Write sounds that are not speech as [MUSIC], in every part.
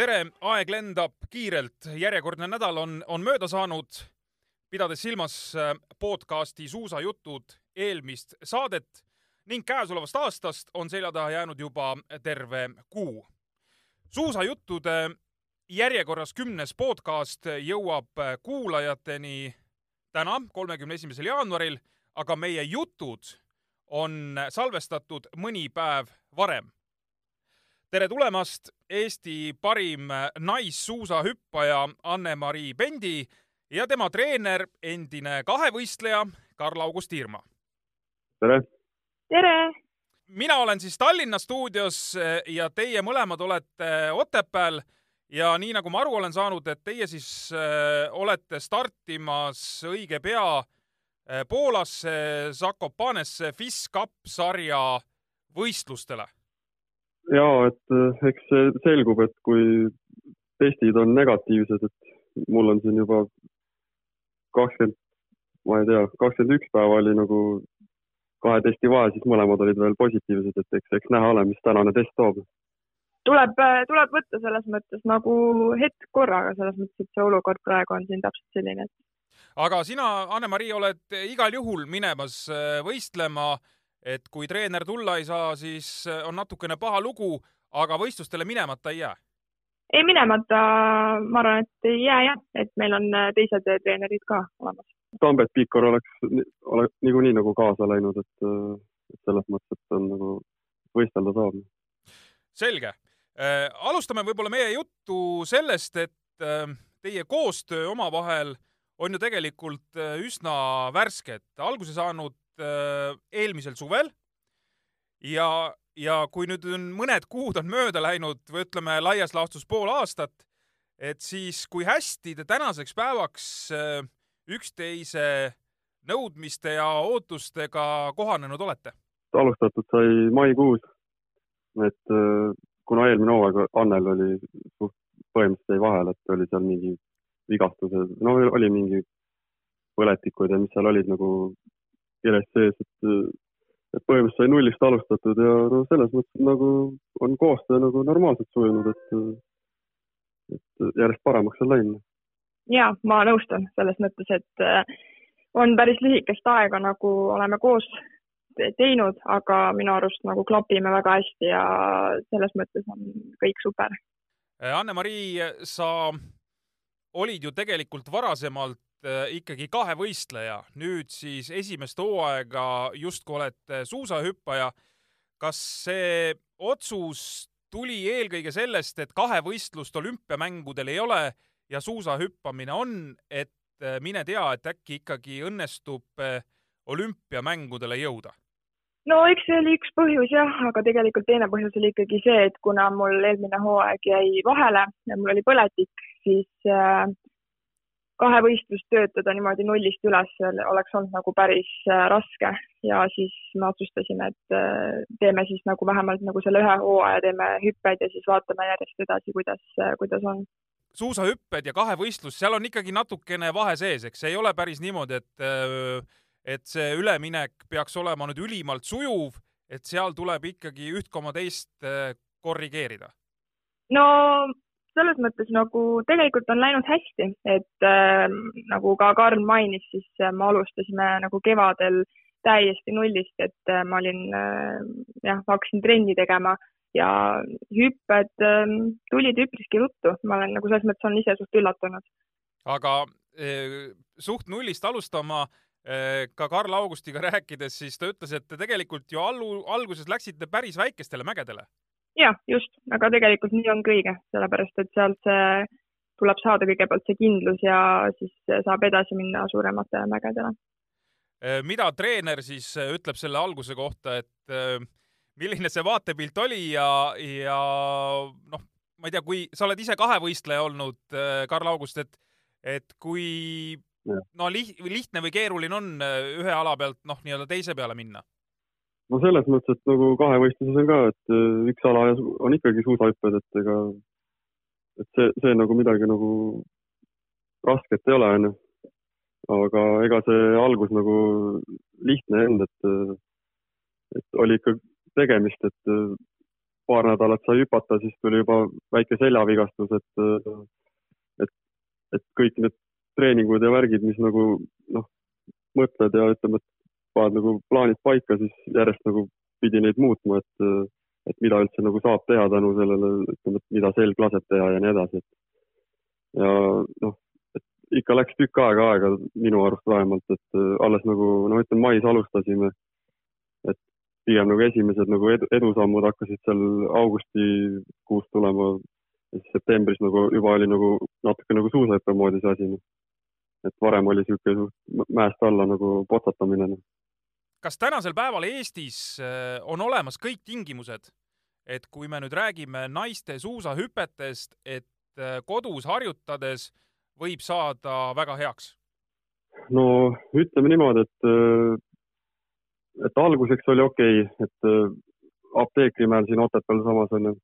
tere, aeg lendab kiirelt, järjekordne nädal on, on mööda saanud. pidades silmas äh, podcasti Suusajutud eelmist saadet ning käesolevast aastast on selja taha jäänud juba terve kuu. suusajuttude järjekorras kümnes podcast jõuab kuulajateni täna, kolmekümne esimesel jaanuaril, aga meie jutud on salvestatud mõni päev varem tere tulemast, Eesti parim naissuusahüppaja Anne-Mari Pendi ja tema treener, endine kahevõistleja Karl-August Irma. tere! tere! mina olen siis Tallinna stuudios ja teie mõlemad olete Otepääl ja nii nagu ma aru olen saanud, et teie siis äh, olete startimas õige pea äh, Poolasse, Zakopanesse FIS Cup sarja võistlustele ja et eh, eks see selgub, et kui testid on negatiivsed, et mul on siin juba kakskümmend, ma ei tea, kakskümmend üks päeva oli nagu kahe testi vahe, siis mõlemad olid veel positiivsed, et eks, eks näha ole, mis tänane test toob. tuleb, tuleb võtta selles mõttes nagu hetk korraga, selles mõttes, et see olukord praegu on siin täpselt selline, et. aga sina, Anne-Mari, oled igal juhul minemas eh, võistlema et kui treener tulla ei saa, siis äh, on natukene paha lugu, aga võistlustele minemata ei jää? ei minemata, ma arvan, et ei jää jah, et meil on äh, teised treenerid ka olemas. Tambet Piikor oleks, oleks niikuinii nagu kaasa läinud, et, äh, et selles mõttes, et on nagu võistelda saab. selge äh,. alustame võib-olla meie juttu sellest, et äh, teie koostöö omavahel on ju tegelikult üsna värske, et alguse saanud äh, eelmisel suvel ja, ja kui nüüd on mõned kuud on mööda läinud või ütleme laias laastus pool aastat, et siis kui hästi te tänaseks päevaks äh, üksteise nõudmiste ja ootustega kohanenud olete? alustatud sai maikuus, et äh, kuna eelmine hooaeg Annel oli suht põhimõtteliselt jäi vahele, et oli seal mingi vigastused, no oli mingi põletikud ja mis seal olid nagu keres sees, et, et põhimõtteliselt sai nullist alustatud ja no selles mõttes nagu on koostöö nagu normaalselt sujunud, et, et järjest paremaks on läinud. ja ma nõustun selles mõttes, et äh, on päris lühikest aega nagu oleme koos teinud, aga minu arust nagu klapime väga hästi ja selles mõttes on kõik super. Anne-Mari, sa olid ju tegelikult varasemalt Äh, ikkagi kahevõistleja, nüüd siis esimest hooaega justkui olete suusahüppaja. kas see otsus tuli eelkõige sellest, et kahevõistlust olümpiamängudel ei ole ja suusahüppamine on, et äh, mine tea, et äkki ikkagi õnnestub äh, olümpiamängudele jõuda? no eks see oli üks põhjus jah, aga tegelikult teine põhjus oli ikkagi see, et kuna mul eelmine hooaeg jäi vahele ja mul oli põletik, siis äh, kahevõistlust töötada niimoodi nullist üles oleks olnud nagu päris äh, raske ja siis me otsustasime, et äh, teeme siis nagu vähemalt nagu selle ühe hooaja teeme hüpped ja siis vaatame järjest edasi, kuidas, äh, kuidas on. suusahüpped ja kahevõistlus, seal on ikkagi natukene vahe sees, eks ei ole päris niimoodi, et et see üleminek peaks olema nüüd ülimalt sujuv, et seal tuleb ikkagi üht koma teist korrigeerida? no selles mõttes nagu tegelikult on läinud hästi, et äh, nagu ka Karl mainis, siis äh, me alustasime nagu kevadel täiesti nullist, et äh, ma olin äh, jah, hakkasin trenni tegema ja hüpped äh, tulid üpriski ruttu, ma olen nagu selles mõttes olen ise suht üllatunud. aga äh, suht nullist alustama äh, ka Karl Augustiga rääkides, siis ta ütles, et te tegelikult ju allu, alguses läksite päris väikestele mägedele jah, just, aga tegelikult nii ongi õige, sellepärast et sealt see tuleb saada kõigepealt see kindlus ja siis saab edasi minna suurematele mägedele. Äh, mida treener siis äh, ütleb selle alguse kohta, et äh, milline see vaatepilt oli ja, ja noh, ma ei tea, kui sa oled ise kahevõistleja olnud, Karl August, et, et kui no lihtne või keeruline on ühe ala pealt noh, nii-öelda teise peale minna no selles mõttes, et nagu kahevõistluses on ka, et äh, üks ala on ikkagi suusahüpped, et ega, et see, see nagu midagi nagu rasket ei ole, onju. aga ega see algus nagu lihtne ei olnud, et, et oli ikka tegemist, et paar nädalat sai hüpata, siis tuli juba väike seljavigastus, et, et, et kõik need treeningud ja värgid, mis nagu noh, mõtled ja ütleme, et paned nagu plaanid paika, siis järjest nagu pidi neid muutma, et, et mida üldse nagu saab teha tänu sellele, ütleme, et mida selg laseb teha ja nii edasi, et ja noh, et ikka läks tükk aega aega minu arust vähemalt, et alles nagu no ütleme, mais alustasime, et pigem nagu esimesed nagu edu, edusammud hakkasid seal augustikuus tulema, siis septembris nagu juba oli nagu natuke nagu suusahüppe moodi see asi et varem oli niisugune mäest alla nagu potsatamine. Kas tänasel päeval Eestis äh, on olemas kõik tingimused, et kui me nüüd räägime naiste suusahüpetest, et äh, kodus harjutades võib saada väga heaks? no ütleme niimoodi, et, äh, et alguseks oli okei okay,, et apteekrimäel siin Otepääl samas on ju,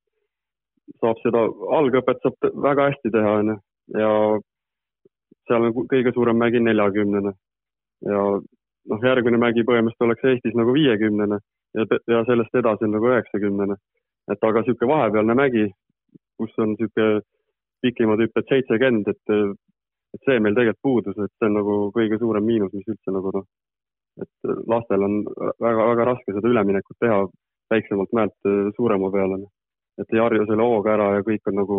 saab seda algõpet saab väga hästi teha, on ju, ja seal on kõige suurem mägi neljakümnene ja noh, järgmine mägi põhimõtteliselt oleks Eestis nagu viiekümnene ja, ja sellest edasi on nagu üheksakümnene. et aga niisugune vahepealne mägi, kus on niisugune pikimad hüpped seitsekümmend, et, et see meil tegelikult puudus, et see on nagu kõige suurem miinus, mis üldse nagu noh, et lastel on väga-väga raske seda üleminekut teha väiksemalt mäelt suurema peale. et ei harju selle hooga ära ja kõik on nagu,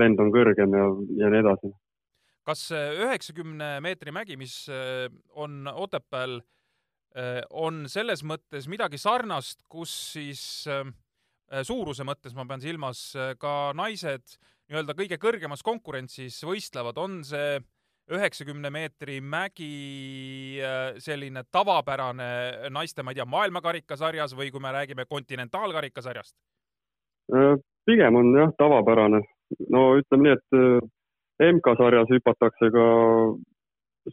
lend on kõrgem ja, ja nii edasi kas üheksakümne meetri mägi, mis äh, on Otepääl, äh, on selles mõttes midagi sarnast, kus siis äh, suuruse mõttes ma pean silmas ka naised nii-öelda kõige kõrgemas konkurentsis võistlevad, on see üheksakümne meetri mägi selline tavapärane naiste, ma ei tea, maailmakarikasarjas või kui me räägime kontinentaalkarikasarjast? pigem on jah, tavapärane. no ütleme nii, et MK-sarjas hüpatakse ka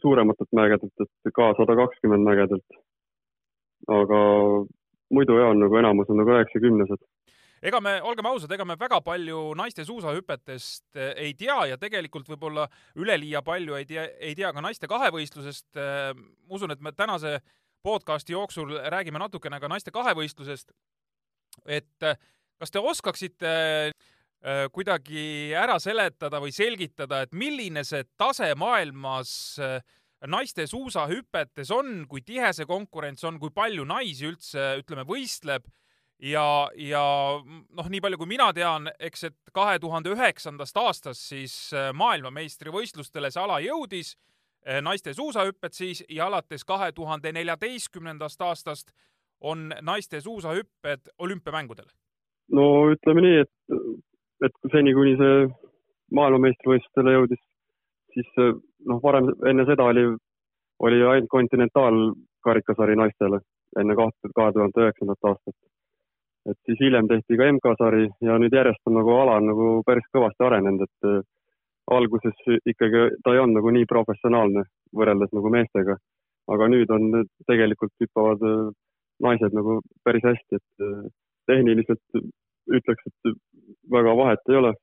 suurematelt mägedelt, et ka sada kakskümmend mägedelt. aga muidu jah, on nagu enamus on nagu üheksakümnesed ega me, olgem ausad, ega me väga palju naiste suusahüpetest eh, ei tea ja tegelikult võib-olla üleliia palju ei tea, ei tea ka naiste kahevõistlusest. Eh, ma usun, et me tänase podcasti jooksul räägime natukene ka naiste kahevõistlusest. et eh, kas te oskaksite kuidagi ära seletada või selgitada, et milline see tase maailmas äh, naiste suusahüpetes on, kui tihe see konkurents on, kui palju naisi üldse, ütleme, võistleb ja, ja noh, nii palju kui mina tean, eks, et kahe tuhande üheksandast aastast siis äh, maailmameistrivõistlustele see ala jõudis, naiste suusahüpped siis, ja alates kahe tuhande neljateistkümnendast aastast on naiste suusahüpped olümpiamängudel. no ütleme nii, et et seni, kuni see maailmameistrivõistlustele jõudis, siis noh, varem, enne seda oli, oli ainult kontinentaalkarikasari naistele enne kaht-, kahe tuhande üheksandat aastat. et siis hiljem tehti ka MK-sari ja nüüd järjest on nagu ala on nagu päris kõvasti arenenud, et äh, alguses ikkagi ta ei olnud nagu nii professionaalne võrreldes nagu meestega, aga nüüd on tegelikult hüppavad äh, naised nagu päris hästi, et tehniliselt ütleks, et väga vahet ei ole.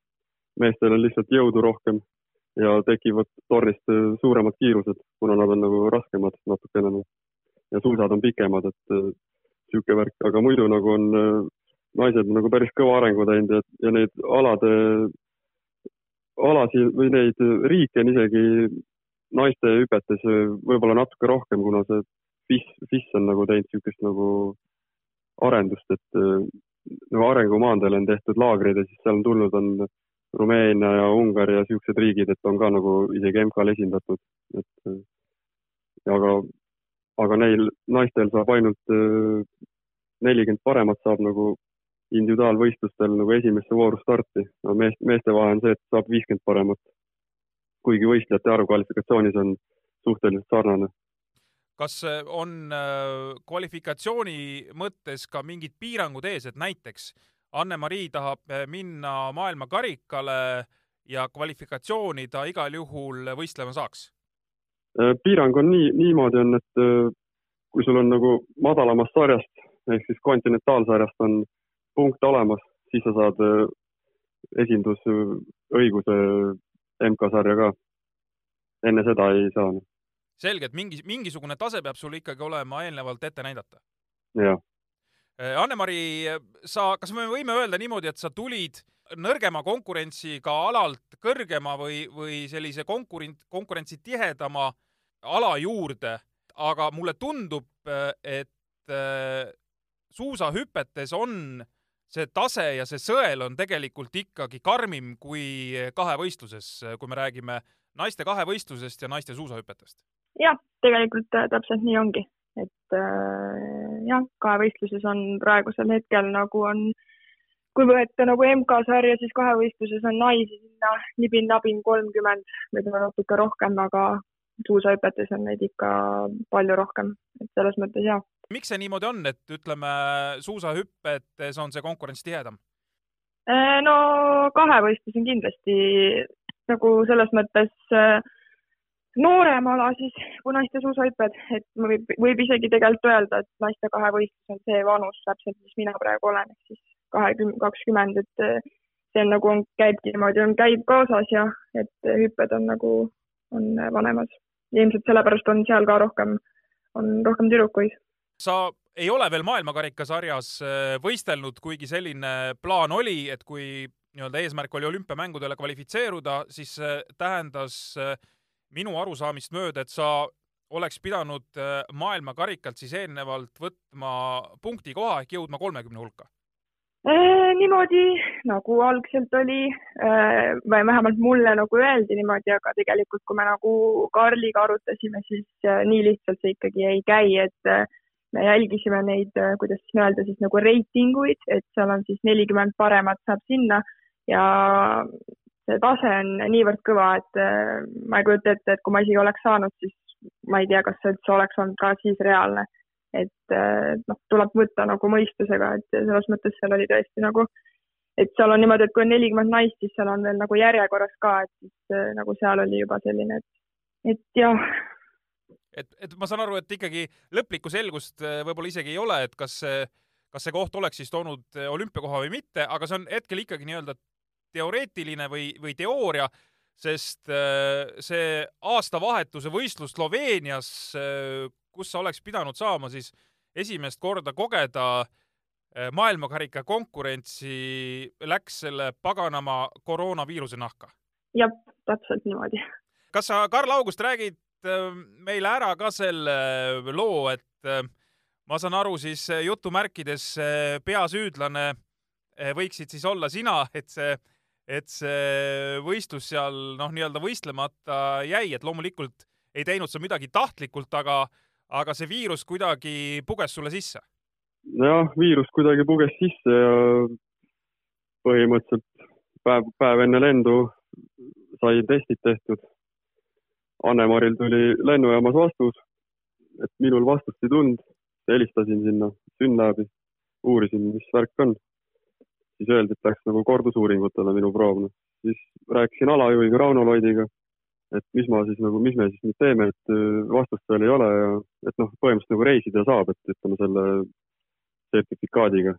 meestel on lihtsalt jõudu rohkem ja tekivad tornist suuremad kiirused, kuna nad on nagu raskemad natukene nagu. ja suusad on pikemad, et niisugune värk, aga muidu nagu on naised nagu päris kõva arengu teinud ja, ja neid alade, alasid või neid riike on isegi naiste hüpetes võib-olla natuke rohkem, kuna see FIS, FIS on nagu teinud niisugust nagu arendust, et nagu arengumaadel on tehtud laagrid ja siis seal on tulnud, on Rumeenia ja Ungari ja niisugused riigid, et on ka nagu isegi MK-l esindatud, et aga, aga neil naistel saab ainult äh, nelikümmend paremat saab nagu individuaalvõistlustel nagu esimesse vooru starti. no meest, meeste vahe on see, et saab viiskümmend paremat. kuigi võistlejate arv kvalifikatsioonis on suhteliselt sarnane kas äh, on äh, kvalifikatsiooni mõttes ka mingid piirangud ees, et näiteks Anne-Marii tahab äh, minna maailmakarikale ja kvalifikatsiooni ta igal juhul võistlema saaks? piirang on nii, niimoodi on, et kui sul on nagu madalamast sarjast ehk siis kontinentaalsarjast on punkt olemas, siis sa saad esindusõiguse MK-sarja ka. enne seda ei saa selge, et mingi, mingisugune tase peab sul ikkagi olema eelnevalt ette näidata. jah. Anne-Mari, sa, kas me võime öelda niimoodi, et sa tulid nõrgema konkurentsiga alalt kõrgema või, või sellise konkurent, konkurentsi tihedama ala juurde, aga mulle tundub, et suusahüpetes on see tase ja see sõel on tegelikult ikkagi karmim kui kahevõistluses, kui me räägime naiste kahevõistlusest ja naiste suusahüpetest. Jah, tegelikult äh, täpselt nii ongi, et äh, jah, kahevõistluses on praegusel hetkel nagu on, kui võtta nagu MK-sarja, siis kahevõistluses on naisi sinna nibin-nabin kolmkümmend või tuleb natuke rohkem, aga suusahüpetes on neid ikka palju rohkem, et selles mõttes jah. miks see niimoodi on, et ütleme, suusahüpetes on see konkurents tihedam? Äh, no kahevõistlus on kindlasti nagu selles mõttes äh, noorem ala siis kui naiste suusahüpped, et võib, võib isegi tegelikult öelda, et naiste kahevõistlus on see vanus täpselt, mis mina praegu olen, ehk siis kahekümne, kakskümmend, et äh, see on nagu on, käibki niimoodi, on, käib kaasas ja et hüpped on nagu, on vanemad ja ilmselt sellepärast on seal ka rohkem, on rohkem tüdrukuid. sa ei ole veel maailmakarikasarjas võistelnud, kuigi selline plaan oli, et kui nii-öelda eesmärk oli olümpiamängudele kvalifitseeruda, siis tähendas äh, minu arusaamist mööda, et sa oleks pidanud äh, maailmakarikalt siis eelnevalt võtma punktikoha ehk jõudma kolmekümne hulka. Äh, niimoodi nagu algselt oli äh, või vähemalt mulle nagu öeldi niimoodi, aga tegelikult, kui me nagu Karliga arutasime, siis äh, nii lihtsalt see ikkagi ei käi, et me jälgisime neid, kuidas siis öelda, siis nagu reitinguid, et seal on siis nelikümmend paremat saab sinna ja see tase on niivõrd kõva, et ma ei kujuta ette, et kui ma isegi oleks saanud, siis ma ei tea, kas see üldse oleks olnud ka siis reaalne et noh, tuleb võtta nagu mõistusega, et selles mõttes seal oli tõesti nagu, et seal on niimoodi, et kui on nelikümmend naist, siis seal on veel nagu järjekorras ka, et siis äh, nagu seal oli juba selline, et, et jah. et, et ma saan aru, et ikkagi lõplikku selgust äh, võib-olla isegi ei ole, et kas see, kas see koht oleks siis toonud äh, olümpiakoha või mitte, aga see on hetkel ikkagi nii-öelda teoreetiline või, või teooria, sest see aastavahetuse võistlus Sloveenias, kus sa oleks pidanud saama siis esimest korda kogeda eh, maailmakarika konkurentsi, läks selle paganama koroonaviiruse nahka? jah, täpselt niimoodi. kas sa, Karl August, räägid meile ära ka selle loo, et ma saan aru, siis jutumärkides peasüüdlane võiksid siis olla sina, et see, et see võistlus seal noh, nii-öelda võistlemata jäi, et loomulikult ei teinud sa midagi tahtlikult, aga aga see viirus kuidagi puges sulle sisse? jah, viirus kuidagi puges sisse ja põhimõtteliselt päev, päev enne lendu sai testid tehtud. Anne-Maril tuli lennujaamas vastus, et minul vastust ei tulnud. helistasin sinna Synlabi, uurisin, mis värk on. Siis öeldi, et läks nagu kordusuuringutele minu proov. Noh. siis rääkisin alajuhiga Rauno Loidiga et mis ma siis nagu, mis me siis nüüd teeme, et äh, vastust veel ei ole ja et noh, põhimõtteliselt nagu reisida saab, et ütleme selle sertifikaadiga.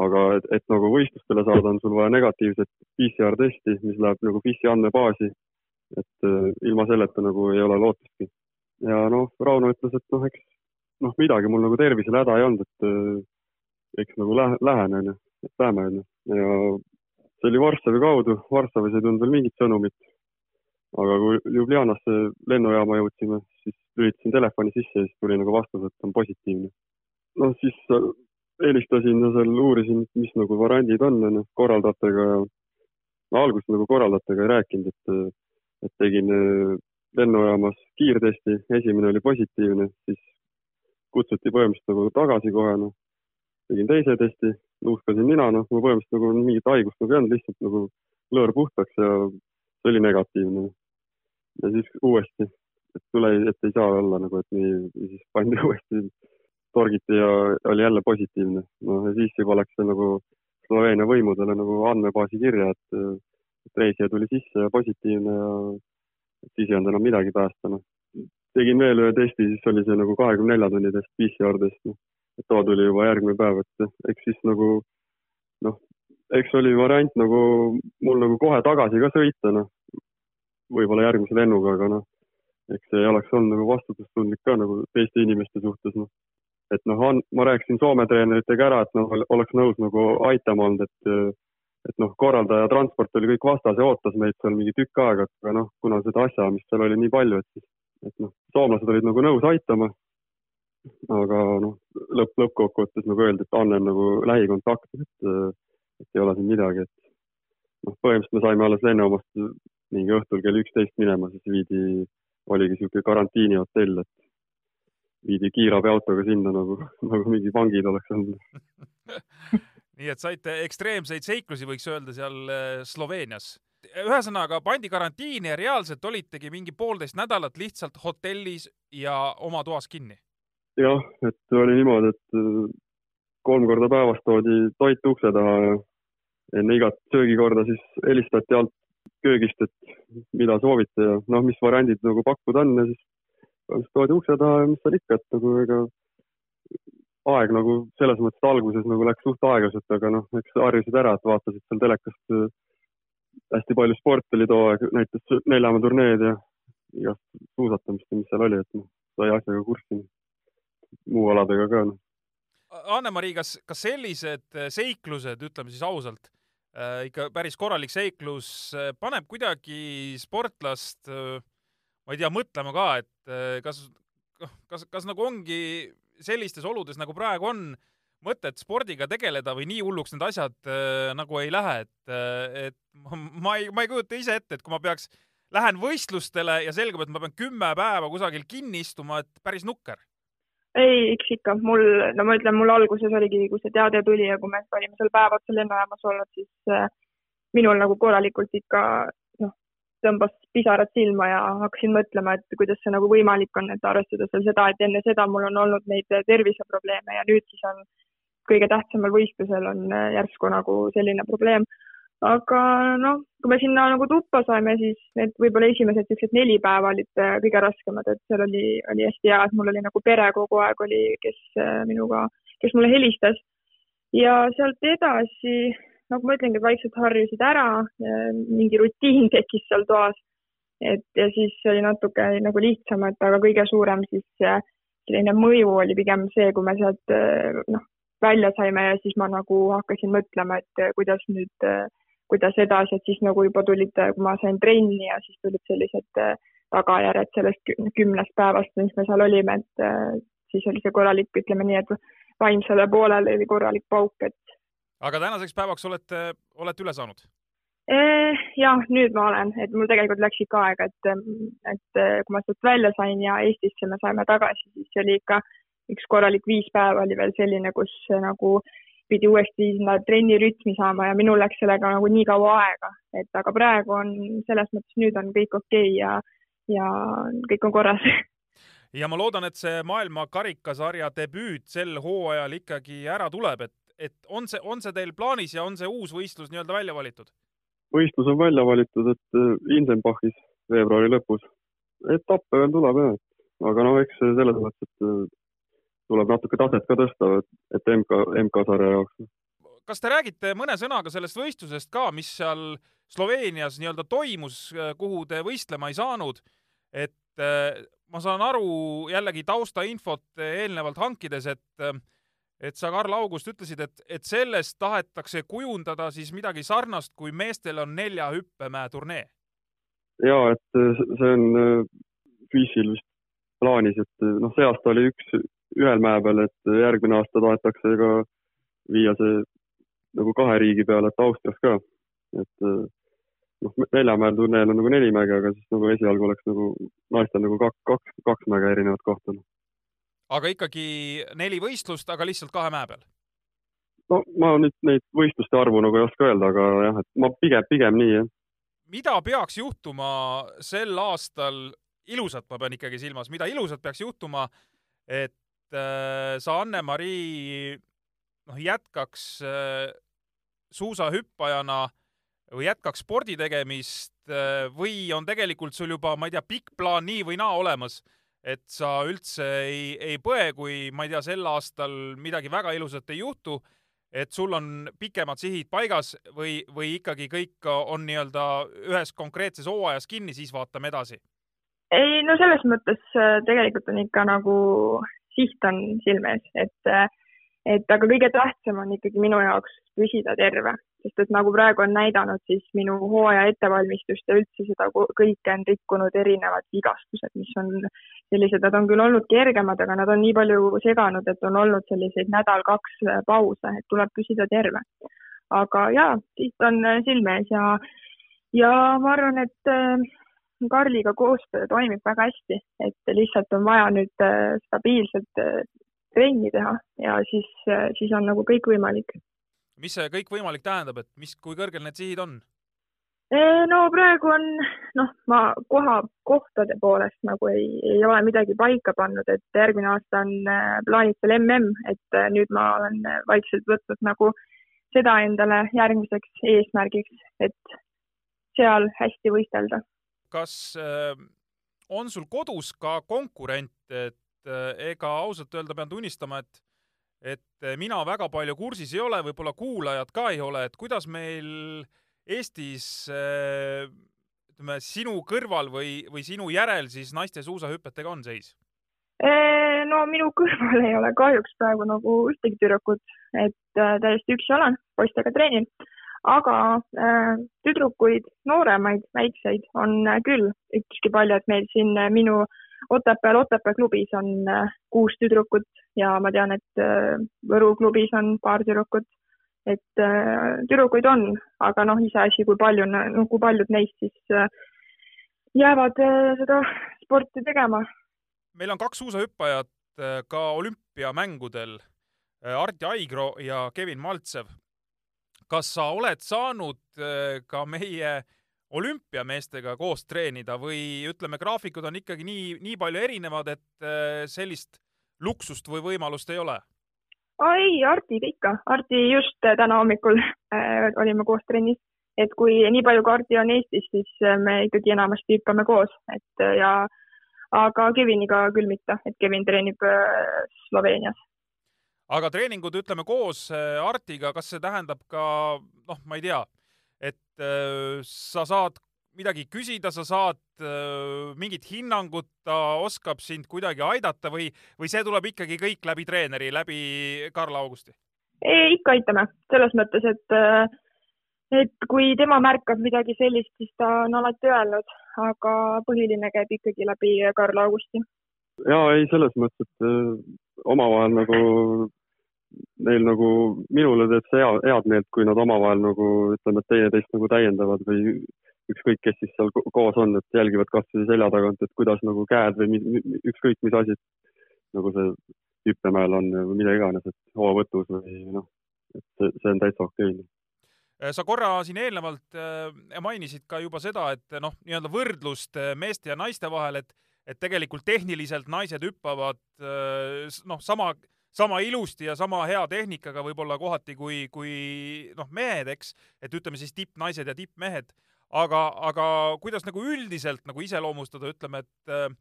aga et, et nagu võistlustele saada, on sul vaja negatiivset PCR testi, mis läheb nagu PISi andmebaasi. et äh, ilma selleta nagu ei ole lootustki. ja noh, Rauno ütles, et noh, eks noh, midagi mul nagu tervisele häda ei olnud, et äh, eks nagu lähe, lähen onju, et lähme onju ja see oli Varssavi kaudu, Varssavis ei tulnud veel mingit sõnumit aga kui Ljubljanasse lennujaama jõudsime, siis lülitasin telefoni sisse ja siis tuli nagu vastus, et on positiivne. noh, siis helistasin ja seal uurisin, mis nagu variandid on, onju, korraldajatega ja no alguses nagu korraldajatega ei rääkinud, et, et tegin äh, lennujaamas kiirtesti, esimene oli positiivne, siis kutsuti põhimõtteliselt nagu tagasi kohe, noh. Tegin teise testi, nuuskasin nina, noh, ma põhimõtteliselt nagu mingit haigust nagu ei olnud, lihtsalt nagu lõõr puhtaks ja see oli negatiivne ja siis uuesti, et tule, et ei saa olla nagu, et nii, siis pandi [LAUGHS] uuesti, torgiti ja oli jälle positiivne. noh, ja siis juba läks see nagu Sloveenia võimudele nagu andmebaasi kirja, et, et reisija tuli sisse ja positiivne ja siis ei olnud enam midagi päästa, noh. tegin veel ühe testi, siis oli see nagu kahekümne nelja tunni test, PCR test, noh. Et too tuli juba järgmine päev, et eks siis nagu noh, eks oli variant nagu mul nagu kohe tagasi ka sõita, noh, võib-olla järgmise lennuga, aga noh, eks see oleks olnud nagu vastutustundlik ka nagu teiste inimeste suhtes, noh. et noh, ma rääkisin Soome treeneritega ära, et noh, oleks nõus nagu aitama olnud, et et noh, korraldaja transport oli kõik vastas ja ootas meid seal mingi tükk aega, aga noh, kuna seda asjaajamist seal oli nii palju, et siis, et noh, soomlased olid nagu nõus aitama. Aga noh, lõpp, lõppkokkuvõttes nagu öeldi, et Anne on nagu lähikontakt, et, et ei ole siin midagi, et noh, põhimõtteliselt me saime alles lennujaamast mingi õhtul kell üksteist minema, siis viidi, oligi niisugune karantiinihotell, et viidi kiirabiautoga sinna nagu, [LAUGHS] nagu mingi vangid oleks olnud [LAUGHS] nii et saite ekstreemseid seiklusi, võiks öelda, seal äh, Sloveenias. ühesõnaga pandi karantiini ja reaalselt olitegi mingi poolteist nädalat lihtsalt hotellis ja oma toas kinni? Jah, et oli niimoodi, et äh, kolm korda päevas toodi toit ukse taha ja enne igat söögikorda siis helistati alt köögist, et mida soovite ja noh, mis variandid nagu pakkuda on ja siis toodi ukse taha ja mis seal ikka, et nagu ega aeg nagu selles mõttes alguses nagu läks suht aeglaselt, aga noh, eks harjusid ära, et vaatasid seal telekast äh, hästi palju sporti oli too aeg, näiteks Neljamäe turneed ja igast suusatamist ja mis seal oli, et noh, sai asjaga kurssi. Muu aladega ka noh. Anne-Mari, kas, kas sellised seiklused, ütleme siis ausalt äh,, ikka päris korralik seiklus, äh, paneb kuidagi sportlast äh, ma ei tea, mõtlema ka, et äh, kas, noh, kas, kas nagu ongi sellistes oludes, nagu praegu on, mõtet spordiga tegeleda või nii hulluks need asjad äh, nagu ei lähe, et äh,, et ma ei, ma ei kujuta ise ette, et kui ma peaks, lähen võistlustele ja selgub, et ma pean kümme päeva kusagil kinni istuma, et päris nukker. Ei, eks ikka, mul, no ma ütlen, mul alguses oligi, kui see teade tuli ja kui me olime seal päev otsa lennujaamas olnud, siis äh, minul nagu korralikult ikka tõmbas pisarad silma ja hakkasin mõtlema, et kuidas see nagu võimalik on, et arvestades veel seda, et enne seda mul on olnud neid terviseprobleeme ja nüüd siis on kõige tähtsamal võistlusel on järsku nagu selline probleem. Aga noh, kui me sinna nagu tuppa saime, siis need võib-olla esimesed niisugused neli päeva olid kõige raskemad, et seal oli, oli hästi hea, et mul oli nagu pere kogu aeg oli, kes minuga, kes mulle helistas. ja sealt edasi nagu ma ütlengi, vaikselt harjusid ära, mingi rutiin tekkis seal toas. et ja siis oli natuke nagu lihtsam, et aga kõige suurem siis selline mõju oli pigem see, kui me sealt noh, välja saime ja siis ma nagu hakkasin mõtlema, et kuidas nüüd, kuidas edasi, et siis nagu juba tulid, kui ma sain trenni ja siis tulid sellised tagajärjed sellest kümnest päevast, mis me seal olime, et siis oli see korralik, ütleme nii, et vaimsele poolele oli korralik pauk, et aga tänaseks päevaks olete, olete üle saanud? Eh, jah, nüüd ma olen, et mul tegelikult läks ikka aega, et, et kui ma sealt välja sain ja Eestisse me saime tagasi, siis oli ikka üks korralik viis päeva oli veel selline, kus nagu pidi uuesti sinna trennirütmi saama ja minul läks sellega nagu nii kaua aega, et aga praegu on selles mõttes nüüd on kõik okei okay ja, ja kõik on korras [LAUGHS] ja ma loodan, et see maailma karikasarja debüüt sel hooajal ikkagi ära tuleb, et et on see, on see teil plaanis ja on see uus võistlus nii-öelda välja valitud? võistlus on välja valitud, et äh, Indenbachis veebruari lõpus. etappe veel tuleb jah, aga noh, eks selles mõttes, et äh, tuleb natuke taset ka tõsta, et, MK, MK-sarja jaoks. kas te räägite mõne sõnaga sellest võistlusest ka, mis seal Sloveenias nii-öelda toimus, kuhu te võistlema ei saanud, et ma saan aru jällegi taustainfot eelnevalt hankides, et et sa, Karl August, ütlesid, et, et sellest tahetakse kujundada siis midagi sarnast, kui meestel on nelja hüppemäe turnee. ja et see on FIS-il vist plaanis, et noh, see aasta oli üks ühel mäe peal, et järgmine aasta tahetakse ka viia see nagu kahe riigi peale, et Austrias ka. et noh, Neljamäel turneel on nagu neli mäge, aga siis nagu esialgu oleks nagu naistel nagu kaks, kaks, kaks mäge erinevat kohta aga ikkagi neli võistlust, aga lihtsalt kahe mäe peal? no ma nüüd neid võistluste arvu nagu ei oska öelda, aga jah, et ma pigem, pigem nii, jah. mida peaks juhtuma sel aastal, ilusat ma pean ikkagi silmas, mida ilusat peaks juhtuma, et äh, sa, Anne-Mari, noh, jätkaks äh, suusahüppajana või jätkaks spordi tegemist äh, või on tegelikult sul juba, ma ei tea, pikk plaan nii või naa olemas et sa üldse ei, ei põe, kui ma ei tea, sel aastal midagi väga ilusat ei juhtu, et sul on pikemad sihid paigas või, või ikkagi kõik on nii-öelda ühes konkreetses hooajas kinni, siis vaatame edasi? ei, no selles mõttes äh, tegelikult on ikka nagu siht on silme ees, et, et aga kõige tähtsam on ikkagi minu jaoks püsida terve, sest et nagu praegu on näidanud, siis minu hooaja ettevalmistust ja üldse seda kõike on rikkunud erinevad vigastused, mis on sellised, nad on küll olnud kergemad, aga nad on nii palju seganud, et on olnud selliseid nädal-kaks pause, et tuleb püsida terve. aga jaa, siit on silme ees ja, ja ma arvan, et äh, Karliga koostöö toimib väga hästi, et lihtsalt on vaja nüüd äh, stabiilselt äh, trenni teha ja siis, siis on nagu kõik võimalik mis see kõik võimalik tähendab, et mis, kui kõrgel need sihid on? no praegu on, noh, ma koha, kohtade poolest nagu ei, ei ole midagi paika pannud, et järgmine aasta on äh, plaanitel mm, et äh, nüüd ma olen äh, vaikselt võtnud nagu seda endale järgmiseks eesmärgiks, et seal hästi võistelda. Kas äh, on sul kodus ka konkurent, et äh, ega ausalt öelda pean tunnistama, et et eh, mina väga palju kursis ei ole, võib-olla kuulajad ka ei ole, et kuidas meil Eestis eh, ütleme, sinu kõrval või, või sinu järel siis naiste suusahüpetega on seis? No minu kõrval ei ole kahjuks praegu nagu ühtegi tüdrukut, et täiesti üksi olen, poistega treenin. Aga äh, tüdrukuid, nooremaid, väikseid on küll ükski palju, et meil siin minu äh, Otepääl Otepää klubis on äh, kuus tüdrukut ja ma tean, et äh, Võru klubis on paar tüdrukut. et äh, tüdrukuid on, aga noh, iseasi, kui palju, no kui paljud neist siis jäävad seda sporti tegema. meil on kaks suusahüppajat ka olümpiamängudel, Arti Aigro ja Kevin Maltsev. Kas sa oled saanud ka meie olümpiameestega koos treenida või ütleme, graafikud on ikkagi nii, nii palju erinevad, et äh, sellist luksust või võimalust ei ole? ei, Artiga ikka. Arti just täna hommikul äh, olime koos trennis, et kui nii palju kui Arti on Eestis, siis äh, me ikkagi enamasti hüppame koos, et äh, ja aga Keviniga küll mitte, et Kevin treenib äh, Sloveenias. Aga treeningud, ütleme koos Artiga, kas see tähendab ka noh, ma ei tea et äh, sa saad midagi küsida, sa saad äh, mingit hinnangut, ta oskab sind kuidagi aidata või, või see tuleb ikkagi kõik läbi treeneri, läbi Karl Augusti? ikka aitame, selles mõttes, et äh, et kui tema märkab midagi sellist, siis ta on alati öelnud, aga põhiline käib ikkagi läbi Karl Augusti. ja ei, selles mõttes, et äh, omavahel nagu neil nagu, minule teeb see hea, head meelt, kui nad omavahel nagu ütleme, et teineteist nagu täiendavad või ükskõik, kes siis seal koos on, et jälgivad kasvõi selja tagant, et kuidas nagu käed või ükskõik mis asi nagu see hüppemäel on või mida iganes, et hoovõtus või noh, et see, see on täitsa okei. Okay sa korra siin eelnevalt äh, mainisid ka juba seda, et noh, nii-öelda võrdlust äh, meeste ja naiste vahel, et et tegelikult tehniliselt naised hüppavad äh, noh, sama sama ilusti ja sama hea tehnikaga võib-olla kohati kui, kui noh, mehed, eks, et ütleme siis tippnaised ja tippmehed, aga, aga kuidas nagu üldiselt nagu iseloomustada, ütleme, et,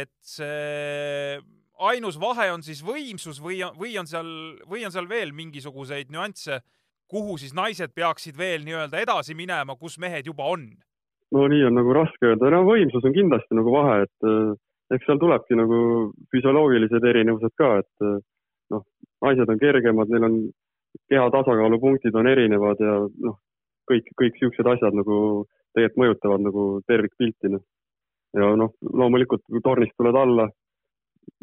et see ainus vahe on siis võimsus või, või on seal, või on seal veel mingisuguseid nüansse, kuhu siis naised peaksid veel nii-öelda edasi minema, kus mehed juba on? no nii on nagu raske öelda, no võimsus on kindlasti nagu vahe, et eh, eks seal tulebki nagu füsioloogilised erinevused ka, et eh, noh, naised on kergemad, neil on keha tasakaalupunktid on erinevad ja noh, kõik, kõik siuksed asjad nagu tegelikult mõjutavad nagu tervikpilti. noh. ja noh, loomulikult kui tornist tuled alla,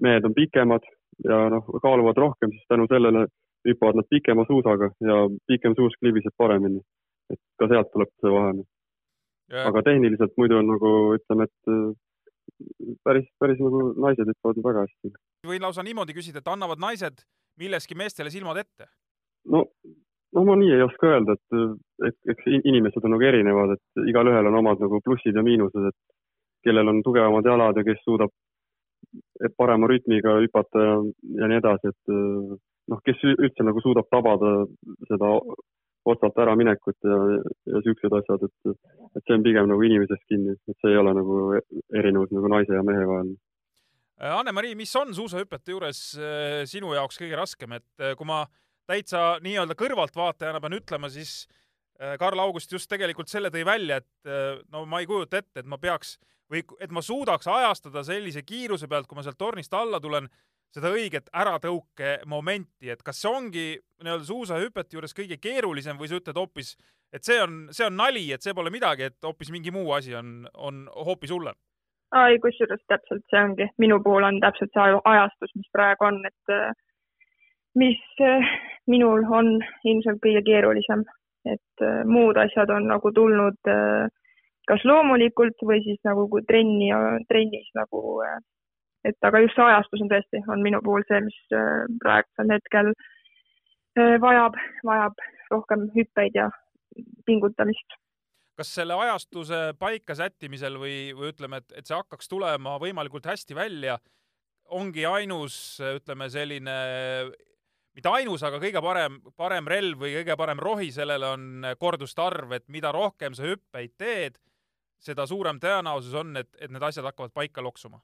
mehed on pikemad ja noh, kaaluvad rohkem, siis tänu sellele hüppavad nad pikema suusaga ja pikem suusk libiseb paremini. et ka sealt tuleb see vahe. Aga tehniliselt muidu on nagu ütleme, et päris, päris nagu naised hüppavad väga hästi. võin lausa niimoodi küsida, et annavad naised milleski meestele silmad ette? no, no ma nii ei oska öelda, et, et eks inimesed on nagu erinevad, et igalühel on omad nagu plussid ja miinused, et kellel on tugevamad jalad ja kes suudab parema rütmiga hüpata ja, ja nii edasi, et noh, kes üldse nagu suudab tabada seda otsalt äraminekut ja, ja siuksed asjad, et, et see on pigem nagu inimesest kinni, et see ei ole nagu erinevus nagu naise ja mehe vahel. Äh, Anne-Mari, mis on suusahüpete juures äh, sinu jaoks kõige raskem, et äh, kui ma täitsa nii-öelda kõrvaltvaatajana pean ütlema, siis Karl August just tegelikult selle tõi välja, et no ma ei kujuta ette, et ma peaks või et ma suudaks ajastada sellise kiiruse pealt, kui ma sealt tornist alla tulen, seda õiget äratõuke momenti, et kas see ongi nii-öelda suusahüpete juures kõige keerulisem või sa ütled hoopis, et see on, see on nali, et see pole midagi, et hoopis mingi muu asi on, on hoopis hullem? ei, kusjuures täpselt see ongi, minu puhul on täpselt see ajastus, mis praegu on, et äh, mis äh, minul on ilmselt kõige keerulisem, et äh, muud asjad on nagu tulnud kas loomulikult või siis nagu trenni, trennis nagu et aga just see ajastus on tõesti, on minu puhul see, mis äh, praegusel hetkel äh, vajab, vajab rohkem hüppeid ja pingutamist. kas selle ajastuse paika sättimisel või, või ütleme, et, et see hakkaks tulema võimalikult hästi välja, ongi ainus, ütleme selline, mitte ainus, aga kõige parem, parem relv või kõige parem rohi sellele on korduste arv, et mida rohkem sa hüppeid teed, seda suurem tõenäosus on, et, et need asjad hakkavad paika loksuma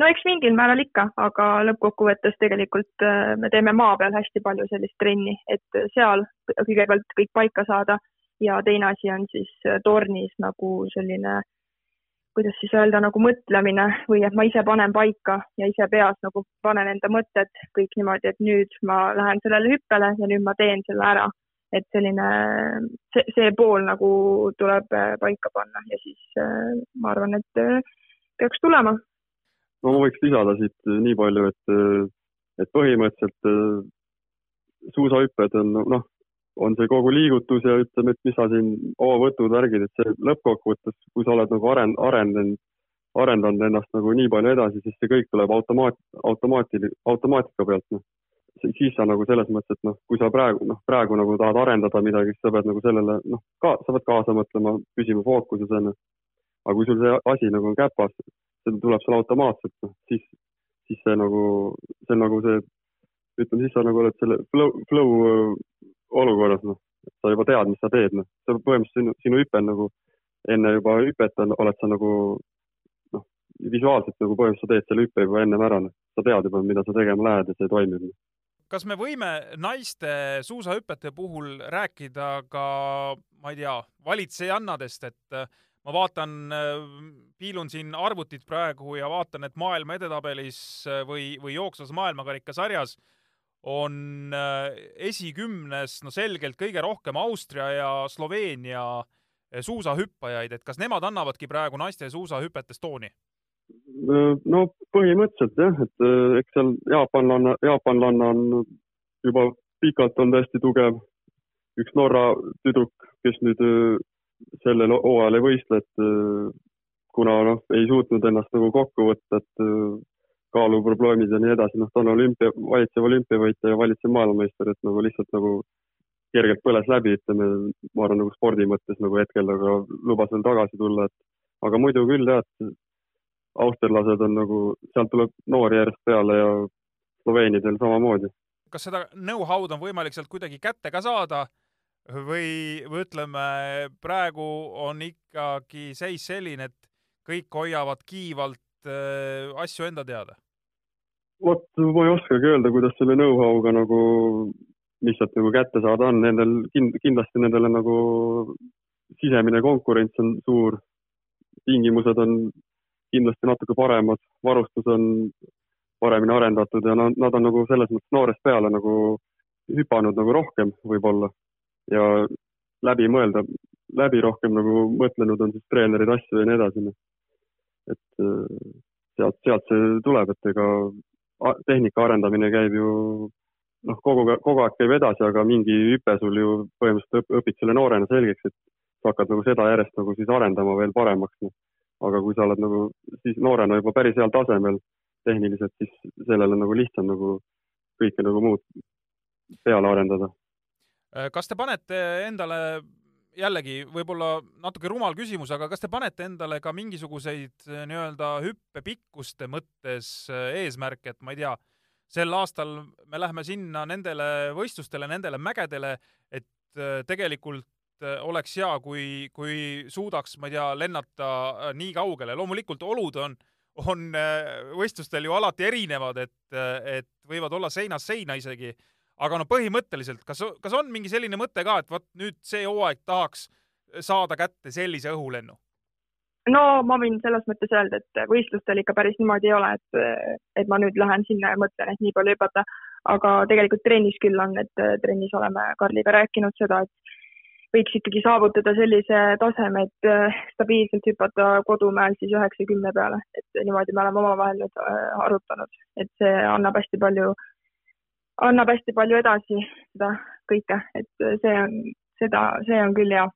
no eks mingil määral ikka, aga lõppkokkuvõttes tegelikult äh, me teeme maa peal hästi palju sellist trenni, et seal kõigepealt kõik paika saada ja teine asi on siis äh, tornis nagu selline, kuidas siis öelda, nagu mõtlemine või et ma ise panen paika ja ise peas nagu panen enda mõtted kõik niimoodi, et nüüd ma lähen sellele hüppele ja nüüd ma teen selle ära. et selline, see, see pool nagu tuleb äh, paika panna ja siis ma arvan, et peaks tulema no ma võiks lisada siit äh, nii palju, et, äh, et põhimõtteliselt äh, suusahüpped on noh, on see kogu liigutus ja ütleme, et mis sa siin hoovõtud, värgid, et see lõppkokkuvõttes, kui sa oled nagu arend-, arendanud, arendanud ennast nagu nii palju edasi, siis see kõik tuleb automaat, automaatil-, automaatika pealt, noh. siis sa nagu selles mõttes, et noh, kui sa praegu, noh, praegu nagu tahad arendada midagi, siis sa pead nagu sellele, noh, ka, sa pead kaasa mõtlema, püsima fookuses, on ju. aga kui sul see asi nagu on käpas, see tuleb seal automaatselt, noh, siis, siis see nagu, see on nagu see, ütleme siis sa nagu oled selle flow, flow äh, olukorras, noh, sa juba tead, mis sa teed, noh, see põhimõtteliselt sinu, sinu hüpe on nagu, enne juba hüpet on, oled sa nagu noh, visuaalselt nagu põhimõtteliselt sa teed selle hüppe juba ennem ära, noh, sa tead juba, mida sa tegema lähed ja see toimib no kas me võime naiste suusahüpete puhul rääkida ka, ma ei tea, valitsejannadest, et ma vaatan, äh, piilun siin arvutit praegu ja vaatan, et maailma edetabelis äh, või, või jooksvas maailmakarikasarjas on äh, esikümnes no selgelt kõige rohkem Austria ja Sloveenia suusahüppajaid, et kas nemad annavadki praegu naiste suusahüpetes tooni? no põhimõtteliselt jah, et eks seal jaapanlanna, jaapanlanna on juba pikalt on hästi tugev. üks Norra tüdruk, kes nüüd sellel hooajal ei võistle, et äh, kuna noh, ei suutnud ennast nagu kokku võtta, et äh, kaaluprobleemid ja nii edasi, noh, ta on olümpia, valitsev olümpiavõitja ja valitsev maailmameister, et nagu lihtsalt nagu kergelt põles läbi, ütleme, ma arvan, nagu spordi mõttes nagu hetkel, aga lubas veel tagasi tulla, et aga muidu küll jah, et austerlased on nagu, sealt tuleb noori järjest peale ja Sloveenidel samamoodi. kas seda know-how'd on võimalik sealt kuidagi kätte ka saada? Või, või ütleme, praegu on ikkagi seis selline, et kõik hoiavad kiivalt äh, asju enda teada? vot ma ei oskagi öelda, kuidas selle know-how'ga nagu, mis sealt nagu kätte saada on, nendel kind, kindlasti nendele nagu sisemine konkurents on suur, tingimused on kindlasti natuke paremad, varustus on paremini arendatud ja nad, nad on nagu selles mõttes noorest peale nagu hüpanud nagu rohkem võib-olla ja läbi mõelda, läbi rohkem nagu mõtlenud on siis treenerid asju ja nii edasi. Noh. et äh, sealt, sealt see tuleb, et ega tehnika arendamine käib ju noh, kogu, kogu aeg käib edasi, aga mingi hüpe sul ju põhimõtteliselt õpid selle noorena selgeks, et sa hakkad nagu seda järjest nagu siis arendama veel paremaks no.. aga kui sa oled nagu siis noorena juba päris heal tasemel tehniliselt, siis sellele nagu lihtsam nagu kõike nagu muud peale arendada kas te panete endale jällegi võib-olla natuke rumal küsimus, aga kas te panete endale ka mingisuguseid äh, nii-öelda hüppepikkuste mõttes äh, eesmärke, et ma ei tea, sel aastal me lähme sinna nendele võistlustele, nendele mägedele, et tegelikult oleks hea, kui, kui suudaks, ma ei tea, lennata nii kaugele. loomulikult olud on, on võistlustel ju alati erinevad, et, et võivad olla seinast seina isegi aga no põhimõtteliselt, kas, kas on mingi selline mõte ka, et vot nüüd see hooaeg tahaks saada kätte sellise õhulennu? no ma võin selles mõttes öelda, et võistlustel ikka päris niimoodi ei ole, et, et ma nüüd lähen sinna ja mõtlen, et nii palju hüpata. aga tegelikult trennis küll on, et trennis oleme Karliga rääkinud seda, et võiks ikkagi saavutada sellise taseme, et stabiilselt hüpata kodumäel siis üheksakümne peale, et niimoodi me oleme omavahel nüüd arutanud, et see annab hästi palju, annab hästi palju edasi seda kõike, et see on, seda, see on küll hea.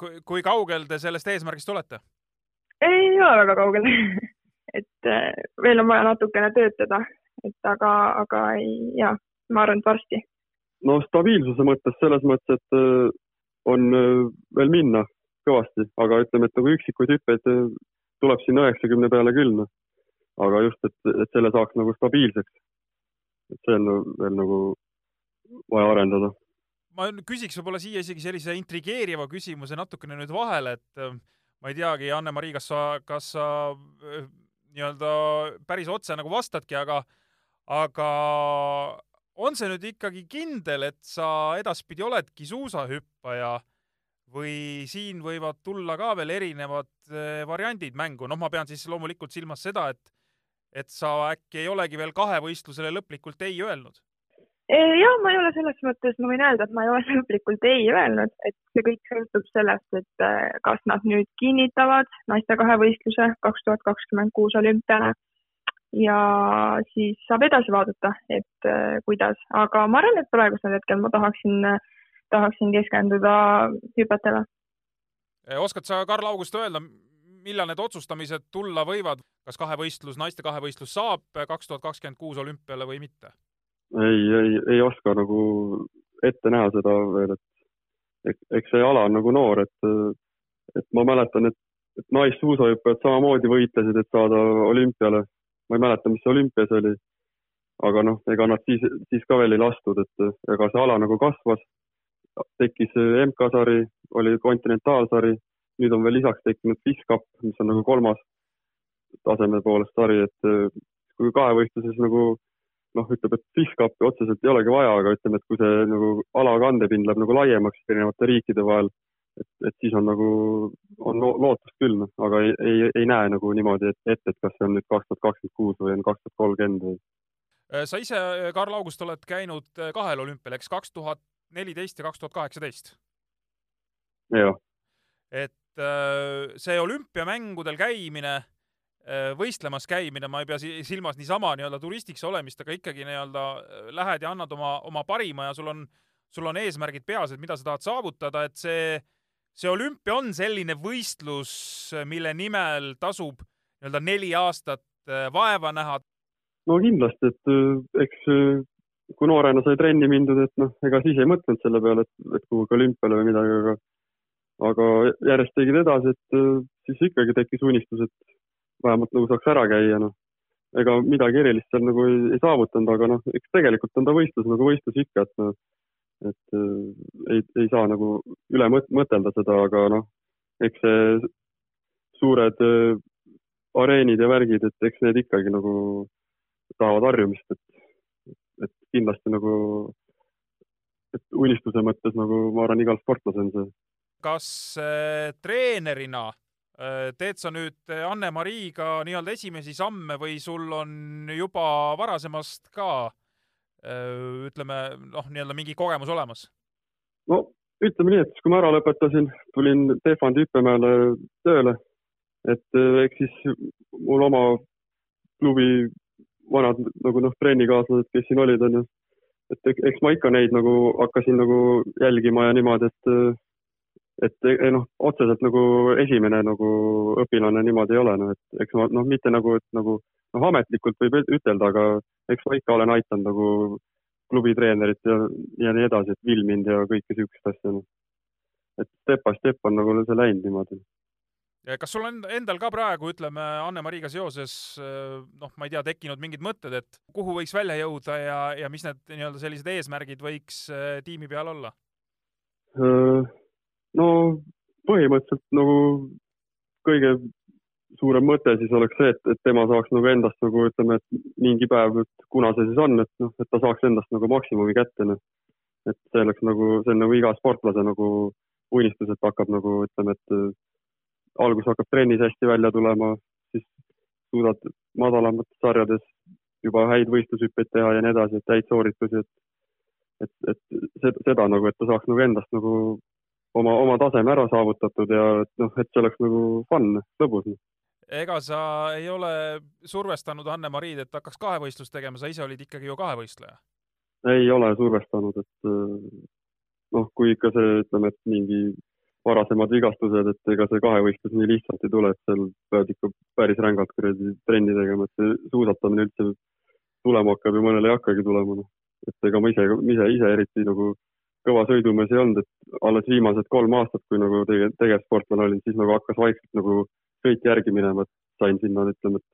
kui, kui kaugel te sellest eesmärgist olete? ei ole väga kaugel [LAUGHS] et äh, veel on vaja natukene töötada, et aga, aga ei, jaa, ma arvan, et varsti. no stabiilsuse mõttes selles mõttes, et äh, on äh, veel minna kõvasti, aga ütleme, et nagu üksikuid hüppeid tuleb sinna üheksakümne peale küll, noh. aga just, et, et selle saaks nagu stabiilseks. Et see on veel nagu vaja arendada. ma küsiks võib-olla siia isegi sellise intrigeeriva küsimuse natukene nüüd vahele, et ma ei teagi, Anne-Mari, kas sa, kas sa äh, nii-öelda päris otse nagu vastadki, aga, aga on see nüüd ikkagi kindel, et sa edaspidi oledki suusahüppaja või siin võivad tulla ka veel erinevad äh, variandid mängu, noh, ma pean siis loomulikult silmas seda, et et sa äkki ei olegi veel kahevõistlusele lõplikult ei öelnud? Jah, ma ei ole selles mõttes, ma võin öelda, et ma ei ole [LAUGHS] lõplikult ei öelnud, et see kõik sõltub sellest, et äh, kas nad nüüd kinnitavad naiste kahevõistluse kaks tuhat kakskümmend kuus olümpiale. Ja siis saab edasi vaadata, et äh, kuidas, aga ma arvan, et praegusel hetkel ma tahaksin, tahaksin keskenduda hüpetele. oskad sa, Karl August, öelda, millal need otsustamised tulla võivad, kas kahevõistlus, naiste kahevõistlus saab kaks tuhat kakskümmend kuus olümpiale või mitte? ei, ei, ei oska nagu ette näha seda veel, et eks see ala on nagu noor, et, et ma mäletan, et, et naissuusahüppajad samamoodi võitlesid, et saada olümpiale. ma ei mäleta, mis see olümpias oli. aga noh, ega nad siis, siis ka veel ei lastud, et ega see ala nagu kasvas. tekkis MK-sari, oli kontinentaalsari, nüüd on veel lisaks tekkinud FIS Cup, mis on nagu kolmas taseme poolest sari, et kui kahevõistluses nagu noh, ütleb, et fiskapi otseselt ei olegi vaja, aga ütleme, et kui see nagu ala kandepind läheb nagu laiemaks erinevate riikide vahel, et, et siis on nagu, on lootust küll, noh, aga ei, ei, ei näe nagu niimoodi ette, et, et kas see on nüüd kaks tuhat kakskümmend kuus või on kaks tuhat kolmkümmend või. Äh, sa ise, Karl August, oled käinud äh, kahel olümpial, eks, kaks tuhat neliteist ja kaks tuhat kaheksateist? jah. et äh, see olümpiamängudel käimine Äh, võistlemas käimine, ma ei pea silmas niisama nii-öelda turistiks olemist, aga ikkagi nii-öelda äh, lähed ja annad oma, oma parima ja sul on, sul on eesmärgid peas, et mida sa tahad saavutada, et see, see olümpia on selline võistlus, mille nimel tasub nii-öelda neli aastat äh, vaeva näha. no kindlasti, et eks kui noorena sai trenni mindud, et noh, ega siis ei mõtelnud selle peale, et, et kuhugi olümpiale või midagi, aga aga järjest tegid edasi, et siis ikkagi tekkis unistus, et vähemalt nagu saaks ära käia, noh. ega midagi erilist seal nagu ei, ei saavutanud, aga noh, eks tegelikult on ta võistlus nagu võistlus ikka, et noh, et äh, ei, ei saa nagu üle mõt-, mõtelda seda, aga noh, eks see suured äh, areenid ja värgid, et eks need ikkagi nagu tahavad harjumist, et, et kindlasti nagu, et unistuse mõttes nagu ma arvan, igal sportlasel see. Kas äh, treenerina Äh, teed sa nüüd äh, Anne-Mariga nii-öelda esimesi samme või sul on juba varasemast ka ütleme noh, nii-öelda mingi kogemus olemas? no ütleme nii, et kui ma ära lõpetasin, tulin Tehvandi hüppemäele tööle, et eks siis mul oma klubi vanad nagu noh, trennikaaslased, kes siin olid, onju, et eks ma ikka neid nagu hakkasin nagu jälgima ja niimoodi, et et noh, otseselt nagu esimene nagu õpilane niimoodi ei ole, noh, et eks ma noh, mitte nagu, et nagu noh, ametlikult võib ütelda, aga eks ma ikka olen aidanud nagu klubi treenerit ja, ja nii edasi, et filminud ja kõike niisugust asja, noh. et step by step on nagu see läinud niimoodi. kas sul on endal ka praegu, ütleme, Anne-Mariga seoses noh, ma ei tea, tekkinud mingid mõtted, et kuhu võiks välja jõuda ja, ja mis need nii-öelda sellised eesmärgid võiks tiimi peal olla? No põhimõtteliselt nagu kõige suurem mõte siis oleks see, et, et tema saaks nagu endast nagu ütleme, et mingi päev, et kuna see siis on, et noh, et ta saaks endast nagu maksimumi kätte, noh. et see oleks nagu, see on nagu iga sportlase nagu unistus, et hakkab nagu ütleme, et algus hakkab trennis hästi välja tulema, siis suudad madalamates sarjades juba häid võistlushüppeid teha ja nii edasi, et häid sooritusi, et et, et seda, seda nagu, et ta saaks nagu endast nagu oma, oma taseme ära saavutatud ja noh, et see oleks nagu fun, lõbus. ega sa ei ole survestanud Anne-Mariid, et hakkaks kahevõistlust tegema, sa ise olid ikkagi ju kahevõistleja? ei ole survestanud, et noh, kui ikka see, ütleme, et mingi varasemad vigastused, et ega see kahevõistlus nii lihtsalt ei tule, et seal pead ikka päris rängalt kuradi trenni tegema, et see suusatamine üldse tulema hakkab ja mõnel ei hakkagi tulema, noh. et ega ma ise, ise, ise eriti nagu kõva sõidumees ei olnud, et alles viimased kolm aastat, kui nagu tege-, tegevsportlane olin, siis nagu hakkas vaikselt nagu sõit järgi minema, et sain sinna, ütleme, et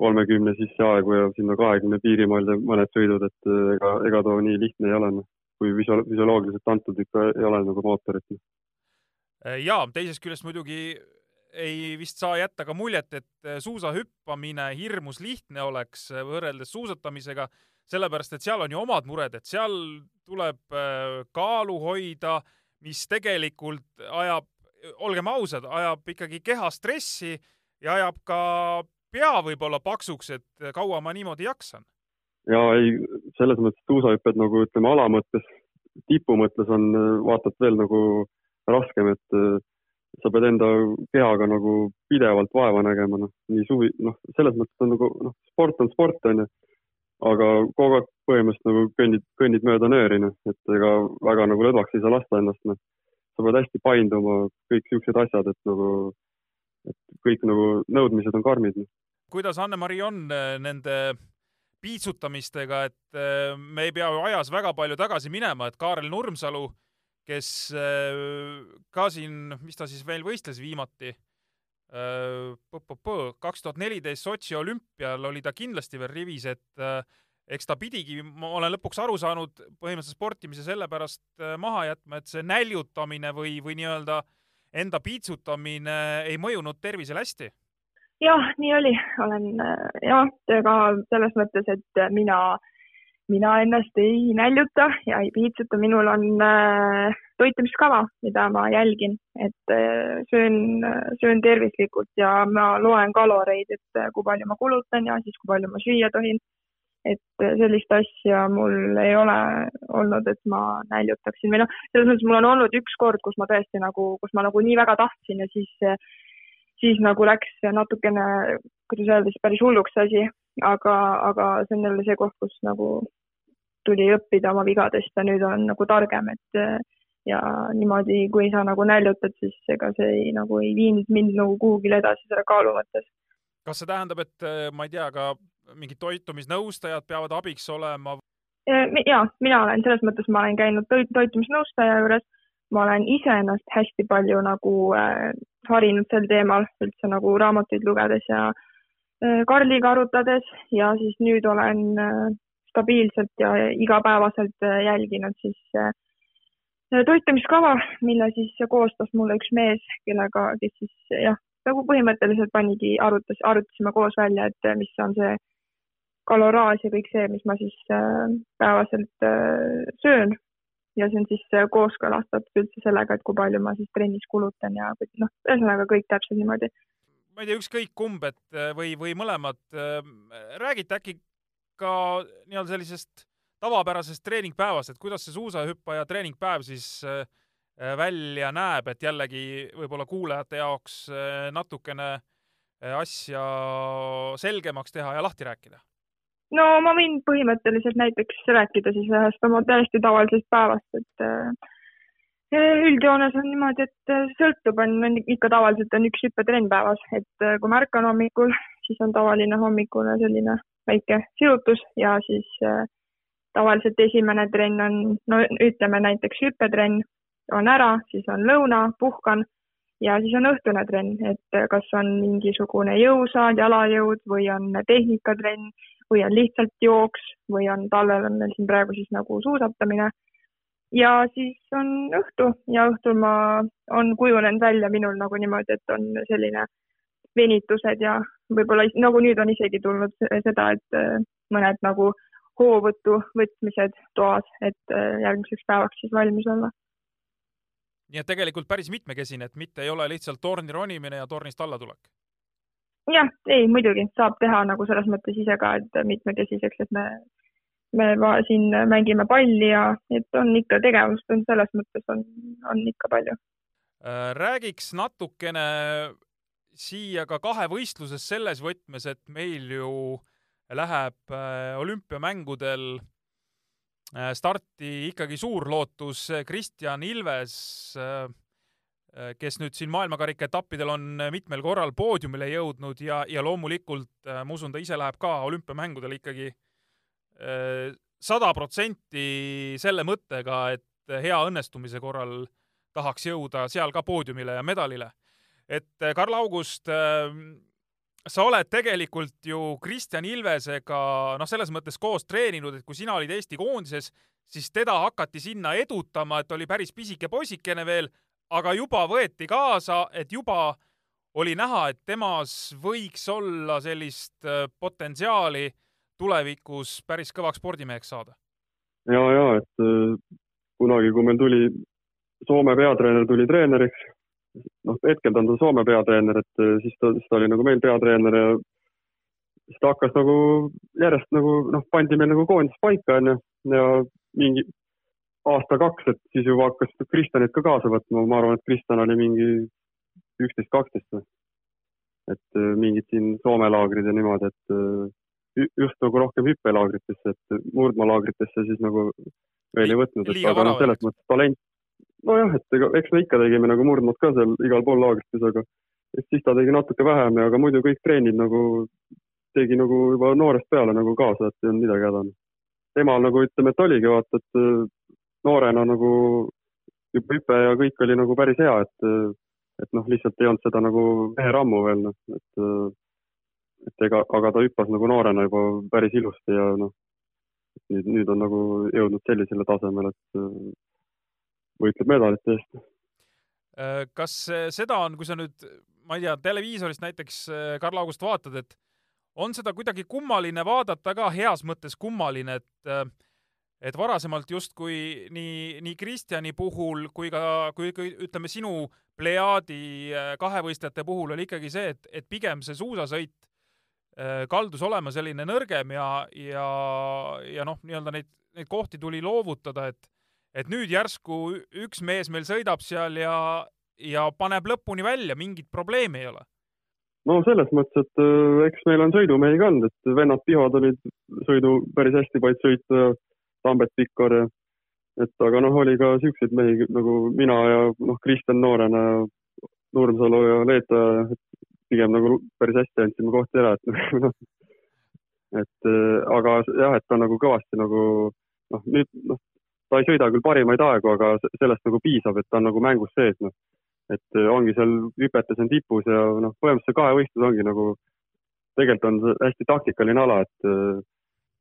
kolmekümne sisse aegu ja sinna kahekümne piirimail mõned sõidud, et ega, ega too nii lihtne ei ole, noh. kui visuaal-, füsioloogiliselt antud ikka ei ole nagu mootorit Äh, ja teisest küljest muidugi ei vist saa jätta ka muljet, et äh, suusahüppamine hirmus lihtne oleks võrreldes suusatamisega, sellepärast et seal on ju omad mured, et seal tuleb kaalu hoida, mis tegelikult ajab, olgem ausad, ajab ikkagi keha stressi ja ajab ka pea võib-olla paksuks, et kaua ma niimoodi jaksan. ja ei, selles mõttes suusahüpped nagu ütleme ala mõttes, tipu mõttes on, vaatad veel nagu raskem, et äh, sa pead enda kehaga nagu pidevalt vaeva nägema, noh, nii suvi, noh, selles mõttes on nagu noh, sport on sport, onju. Aga kogu aeg põhimõtteliselt nagu kõnnid, kõnnid mööda nööri, noh, et ega väga nagu lõdvaks ei saa lasta ennast, noh. sa pead hästi painduma, kõik siuksed asjad, et nagu, et kõik nagu nõudmised on karmid. Noh. kuidas Anne-Mari on äh, nende piitsutamistega, et äh, me ei pea ju ajas väga palju tagasi minema, et Kaarel Nurmsalu kes äh, ka siin, mis ta siis veel võistles viimati, kaks tuhat neliteist Sotši olümpial oli ta kindlasti veel rivis, et äh, eks ta pidigi, ma olen lõpuks aru saanud, põhimõtteliselt sportimise sellepärast maha jätma, et see näljutamine või, või nii-öelda enda piitsutamine ei mõjunud tervisele hästi. jah, nii oli, olen jah, ega selles mõttes, et mina äh, mina ennast ei näljuta ja ei piitsuta, minul on äh, toitumiskava, mida ma jälgin, et äh, söön, söön tervislikult ja ma loen kaloreid, et äh, kui palju ma kulutan ja siis kui palju ma süüa tohin. et sellist asja mul ei ole olnud, et ma näljutaksin või noh, selles mõttes mul on olnud üks kord, kus ma tõesti nagu, kus ma nagu nii väga tahtsin ja siis siis nagu läks natukene, kuidas öelda siis päris hulluks asi, aga, aga see on jälle see koht, kus nagu tuli õppida oma vigadest ja nüüd olen nagu targem, et ja niimoodi, kui sa nagu näljutad, siis ega see ei, nagu ei viinud mind nagu kuhugile edasi selle kaalu mõttes. kas see tähendab, et ma ei tea, ka mingid toitumisnõustajad peavad abiks olema? ja mina olen selles mõttes, ma olen käinud toit, toitumisnõustaja juures, ma olen iseennast hästi palju nagu äh, harinud sel teemal üldse nagu raamatuid lugedes ja äh, Karliga arutades ja siis nüüd olen äh, stabiilselt ja igapäevaselt äh, jälginud siis äh, toitumiskava, mille siis koostas mulle üks mees, kellega, kes siis jah, nagu põhimõtteliselt panigi, arutas, arutasime koos välja, et mis on see kaloraas ja kõik see, mis ma siis äh, päevaselt söön. ja see on siis kooskõlastatud üldse sellega, et kui palju ma siis trennis kulutan ja noh, ühesõnaga kõik täpselt niimoodi ma ei tea, ükskõik kumb, et või, või mõlemad, räägite äkki ka nii-öelda sellisest tavapärasest treeningpäevast, et kuidas see suusahüppaja treeningpäev siis äh, välja näeb, et jällegi võib-olla kuulajate jaoks äh, natukene äh, asja selgemaks teha ja lahti rääkida? no ma võin põhimõtteliselt näiteks rääkida siis ühest oma täiesti tavalisest päevast, et üldjoones on niimoodi, et sõltub, on ikka tavaliselt on üks hüppetrenn päevas, et kui ma ärkan hommikul, [LAUGHS] siis on tavaline hommikune selline väike sirutus ja siis äh, tavaliselt esimene trenn on, no ütleme näiteks hüppetrenn on ära, siis on lõuna, puhkan ja siis on õhtune trenn, et äh, kas on mingisugune jõusaal, jalajõud või on tehnikatrenn või on lihtsalt jooks või on talvel on meil siin praegu siis nagu suusatamine. Ja siis on õhtu ja õhtul ma, on kujunenud välja minul nagu niimoodi, et on selline venitused ja võib-olla nagu nüüd on isegi tulnud seda, et äh, mõned nagu hoovõtu võtmised toas, et äh, järgmiseks päevaks siis valmis olla. nii et tegelikult päris mitmekesine, et mitte ei ole lihtsalt torni ronimine ja tornist allatulek. jah, ei muidugi saab teha nagu selles mõttes ise ka, et mitmekesiseks, et me, me siin mängime palli ja et on ikka tegevust on selles mõttes on, on ikka palju. Äh, räägiks natukene siia ka kahevõistluses selles võtmes, et meil ju läheb äh, olümpiamängudel Äh, starti ikkagi suur lootus Kristjan Ilves, äh, äh, kes nüüd siin maailmakarika etappidel on mitmel korral poodiumile jõudnud ja, ja loomulikult ma usun, ta ise läheb ka olümpiamängudel ikkagi sada protsenti selle mõttega, et hea õnnestumise korral tahaks jõuda seal ka poodiumile ja medalile. et Karl August sa oled tegelikult ju Kristjan Ilvesega noh, selles mõttes koos treeninud, et kui sina olid Eesti koondises, siis teda hakati sinna edutama, et oli päris pisike poisikene veel, aga juba võeti kaasa, et juba oli näha, et temas võiks olla sellist äh, potentsiaali tulevikus päris kõvaks spordimeheks saada. ja, ja et äh, kunagi, kui meil tuli Soome peatreener tuli treeneriks noh, hetkel ta on Soome peatreener, et eh, siis ta, siis ta oli nagu meil peatreener ja siis ta hakkas nagu järjest nagu noh, pandi meil nagu koondis paika onju ja mingi aasta-kaks, et siis juba hakkas Kristjanit ka kaasa võtma, ma arvan, et Kristjan oli mingi üksteist, kaksteist või. et eh, mingid siin Soome laagrid ja niimoodi, et just nagu rohkem hüppelaagritesse, et murdmaalaagritesse siis nagu veel ei võtnud, et aga noh, selles mõttes talent, nojah, et ega eks me ikka tegime nagu murdmaad ka seal igal pool laagrites, aga siis ta tegi natuke vähem ja, aga muidu kõik treenid nagu tegi nagu juba noorest peale nagu kaasa, et ei olnud midagi häda. temal nagu ütleme, et oligi vaata, et äh, noorena nagu juba hüpe ja kõik oli nagu päris hea, et äh, et noh, lihtsalt ei olnud seda nagu meherammu veel noh, et äh, et ega, aga ta hüppas nagu noorena juba päris ilusti ja noh, nüüd, nüüd on nagu jõudnud sellisele tasemele, et võitleb medalite eest. Äh, kas seda on, kui sa nüüd, ma ei tea, televiisorist näiteks äh, Karl August vaatad, et on seda kuidagi kummaline vaadata ka, heas mõttes kummaline, et äh, et varasemalt justkui nii, nii Kristjani puhul kui ka, kui, kui ütleme, sinu plejaadi kahevõistlejate puhul oli ikkagi see, et, et pigem see suusasõit kaldus olema selline nõrgem ja, ja, ja noh, nii-öelda neid, neid kohti tuli loovutada, et et nüüd järsku üks mees meil sõidab seal ja, ja paneb lõpuni välja, mingit probleemi ei ole? no selles mõttes, et äh, eks meil on sõidumehi ka olnud, et vennad Pihod olid sõidu päris hästi paid sõita, Tambet Pikkar ja et aga noh, oli ka siukseid mehi nagu mina ja noh, Kristjan noorena ja Nurmsalu ja Leeta, et pigem nagu päris hästi andsime kohti ära, et [LAUGHS] noh, et äh, aga jah, et ta nagu kõvasti nagu noh, nüüd noh, ta ei sõida küll parimaid aegu, aga sellest nagu piisab, et ta on nagu mängus sees, noh. et äh, ongi seal hüpetes on tipus ja noh, põhimõtteliselt see kahevõistlus ongi nagu, tegelikult on see hästi taktikaline ala, et äh,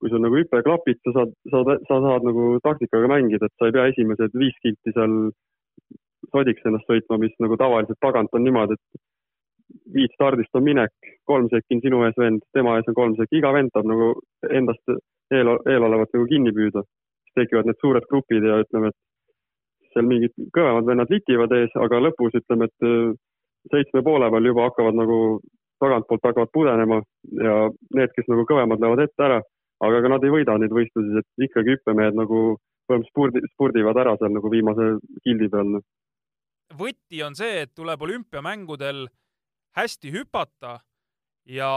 kui sul nagu hüpe klapib, sa saad, saad, sa saad nagu taktikaga mängida, et sa ei pea esimesed viis kilti seal sodiks ennast sõitma, mis nagu tavaliselt tagant on niimoodi, et viis stardist on minek, kolm sekki on sinu ees vend, tema ees on kolm sekki, iga vend tahab nagu endast eel, eelolevat nagu kinni püüda tekivad need suured grupid ja ütleme, et seal mingid kõvemad vennad litivad ees, aga lõpus ütleme, et äh, seitsme poole peal juba hakkavad nagu tagantpoolt hakkavad pudenema ja need, kes nagu kõvemad lähevad ette ära, aga ega nad ei võida neid võistlusi, et ikkagi hüppemehed nagu põhimõtteliselt spurdi, spurdivad ära seal nagu viimase kildi peal. Noh. võti on see, et tuleb olümpiamängudel hästi hüpata ja,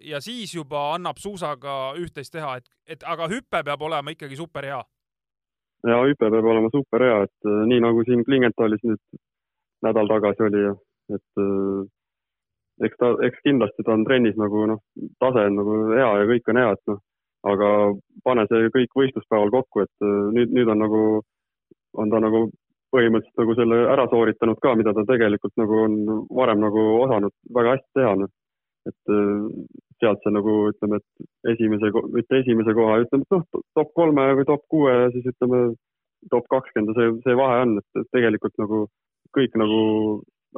ja siis juba annab suusaga üht-teist teha, et, et aga hüpe peab olema ikkagi super hea ja hüpe peab olema super hea, et äh, nii nagu siin Klingenthalis nüüd nädal tagasi oli et äh, eks ta, eks kindlasti ta on trennis nagu noh, tase on nagu hea ja kõik on hea, et noh, aga pane see kõik võistluspäeval kokku, et äh, nüüd, nüüd on nagu, on ta nagu põhimõtteliselt nagu selle ära sooritanud ka, mida ta tegelikult nagu on varem nagu osanud väga hästi teha, noh. et sealt see nagu ütleme, et esimese, mitte esimese koha, ütleme, et noh, top kolme või top kuue ja siis ütleme top kakskümmend ja see, see vahe on, et tegelikult nagu kõik nagu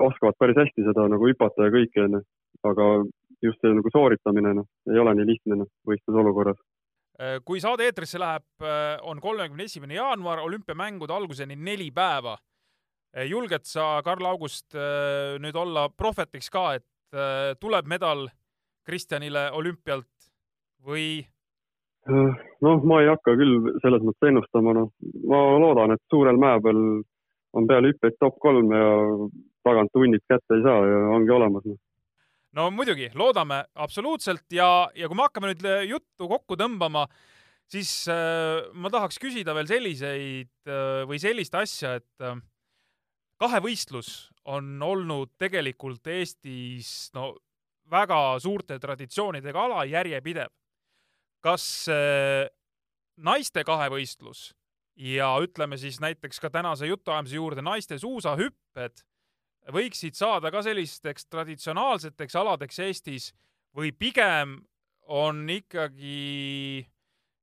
oskavad päris hästi seda nagu hüpata ja kõike, onju. aga just see nagu sooritamine, noh, ei ole nii lihtne, noh, võistlusolukorras äh, kui saade eetrisse läheb, äh, on kolmekümne esimene jaanuar, olümpiamängude alguseni neli päeva. julged sa, Karl August, nüüd olla prohvetiks ka, et tuleb medal Kristjanile olümpialt või? noh, ma ei hakka küll selles mõttes ennustama, noh, ma loodan, et suurel mäe peal on peale hüppeid top kolm ja tagant tunnid kätte ei saa ja ongi olemas no no muidugi, loodame absoluutselt ja, ja kui me hakkame nüüd juttu kokku tõmbama, siis äh, ma tahaks küsida veel selliseid äh, või sellist asja, et äh, kahevõistlus on olnud tegelikult Eestis no väga suurte traditsioonidega ala, järjepidev. kas äh, naiste kahevõistlus ja ütleme siis näiteks ka tänase jutuajamise juurde naiste suusahüpped võiksid saada ka sellisteks traditsionaalseteks aladeks Eestis või pigem on ikkagi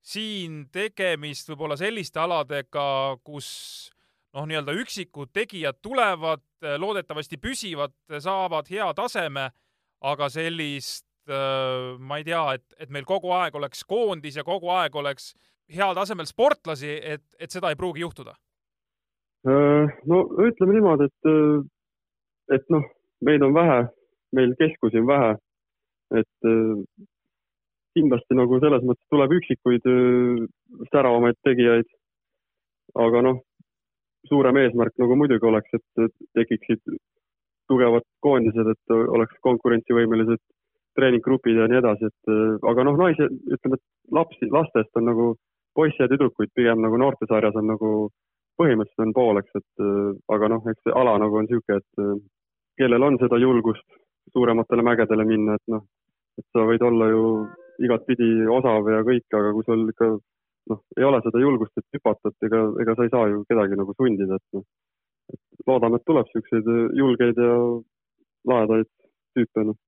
siin tegemist võib-olla selliste aladega, kus noh, nii-öelda üksikud tegijad tulevad, loodetavasti püsivad, saavad hea taseme, aga sellist ma ei tea, et, et meil kogu aeg oleks koondis ja kogu aeg oleks heal tasemel sportlasi, et, et seda ei pruugi juhtuda? no ütleme niimoodi, et et noh, meid on vähe, meil keskusi on vähe, et äh, kindlasti nagu selles mõttes tuleb üksikuid äh, säravamaid tegijaid. aga noh, suurem eesmärk nagu muidugi oleks, et tekiksid tugevad koondised, et oleks konkurentsivõimelised treeninggrupid ja nii edasi, et äh, aga noh, naised, ütleme, et lapsi, lastest on nagu poisse ja tüdrukuid pigem nagu noortesarjas on nagu põhimõtteliselt on pooleks, et aga noh, eks see ala nagu on niisugune, et kellel on seda julgust suurematele mägedele minna, et noh, et sa võid olla ju igatpidi osav ja kõik, aga kui sul ikka noh, ei ole seda julgust, et hüpata, et ega, ega sa ei saa ju kedagi nagu sundida, et noh, et loodame, et tuleb niisuguseid julgeid ja lahedaid tüüpe, noh.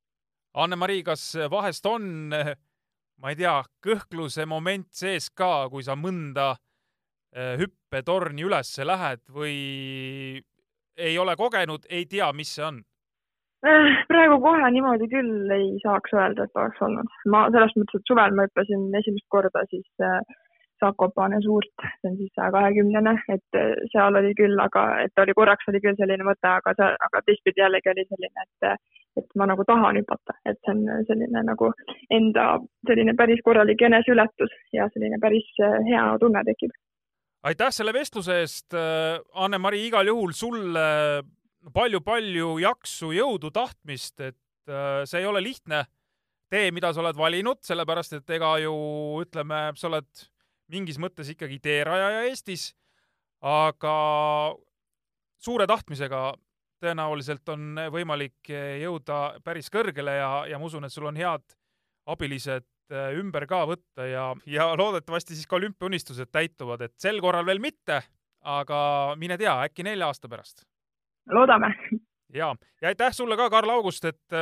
Anne-Mari, kas vahest on, [LAUGHS] ma ei tea, kõhkluse moment sees ka, kui sa mõnda eh, hüppetorni ülesse lähed või ei ole kogenud, ei tea, mis see on? Äh, praegu kohe niimoodi küll ei saaks öelda, et oleks olnud. ma selles mõttes, et suvel ma hüppasin esimest korda siis äh, Sakopane suurt, see on siis saja kahekümnene, et äh, seal oli küll, aga et oli korraks oli küll selline mõte, aga see, aga teistpidi jällegi oli selline, et, et ma nagu tahan hüpata, et see on selline nagu enda selline päris korralik eneseületus ja selline päris hea tunne tekib aitäh selle vestluse eest, äh, Anne-Mari, igal juhul sulle palju-palju jaksu, jõudu, tahtmist, et äh, see ei ole lihtne tee, mida sa oled valinud, sellepärast et ega ju ütleme, sa oled mingis mõttes ikkagi teerajaja Eestis, aga suure tahtmisega tõenäoliselt on võimalik jõuda päris kõrgele ja, ja ma usun, et sul on head abilised Äh, ümber ka võtta ja, ja loodetavasti siis ka olümpiaunistused täituvad, et sel korral veel mitte, aga mine tea, äkki nelja aasta pärast. loodame. ja, ja aitäh sulle ka, Karl August, et,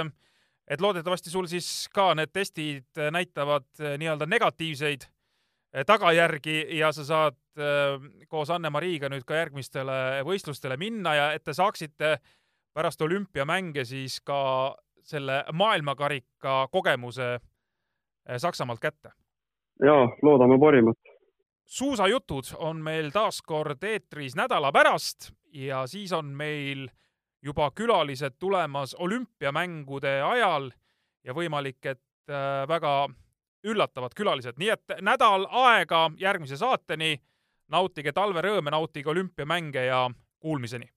et loodetavasti sul siis ka need testid näitavad äh, nii-öelda negatiivseid äh, tagajärgi ja sa saad koos Anne-Mariga nüüd ka järgmistele võistlustele minna ja et te saaksite pärast olümpiamänge siis ka selle maailmakarika kogemuse Saksamaalt kätte. jaa, loodame parimat. suusajutud on meil taas kord eetris nädala pärast ja siis on meil juba külalised tulemas olümpiamängude ajal ja võimalik, et äh, väga üllatavad külalised, nii et nädal aega järgmise saateni. nautige talverõõme, nautige olümpiamänge ja kuulmiseni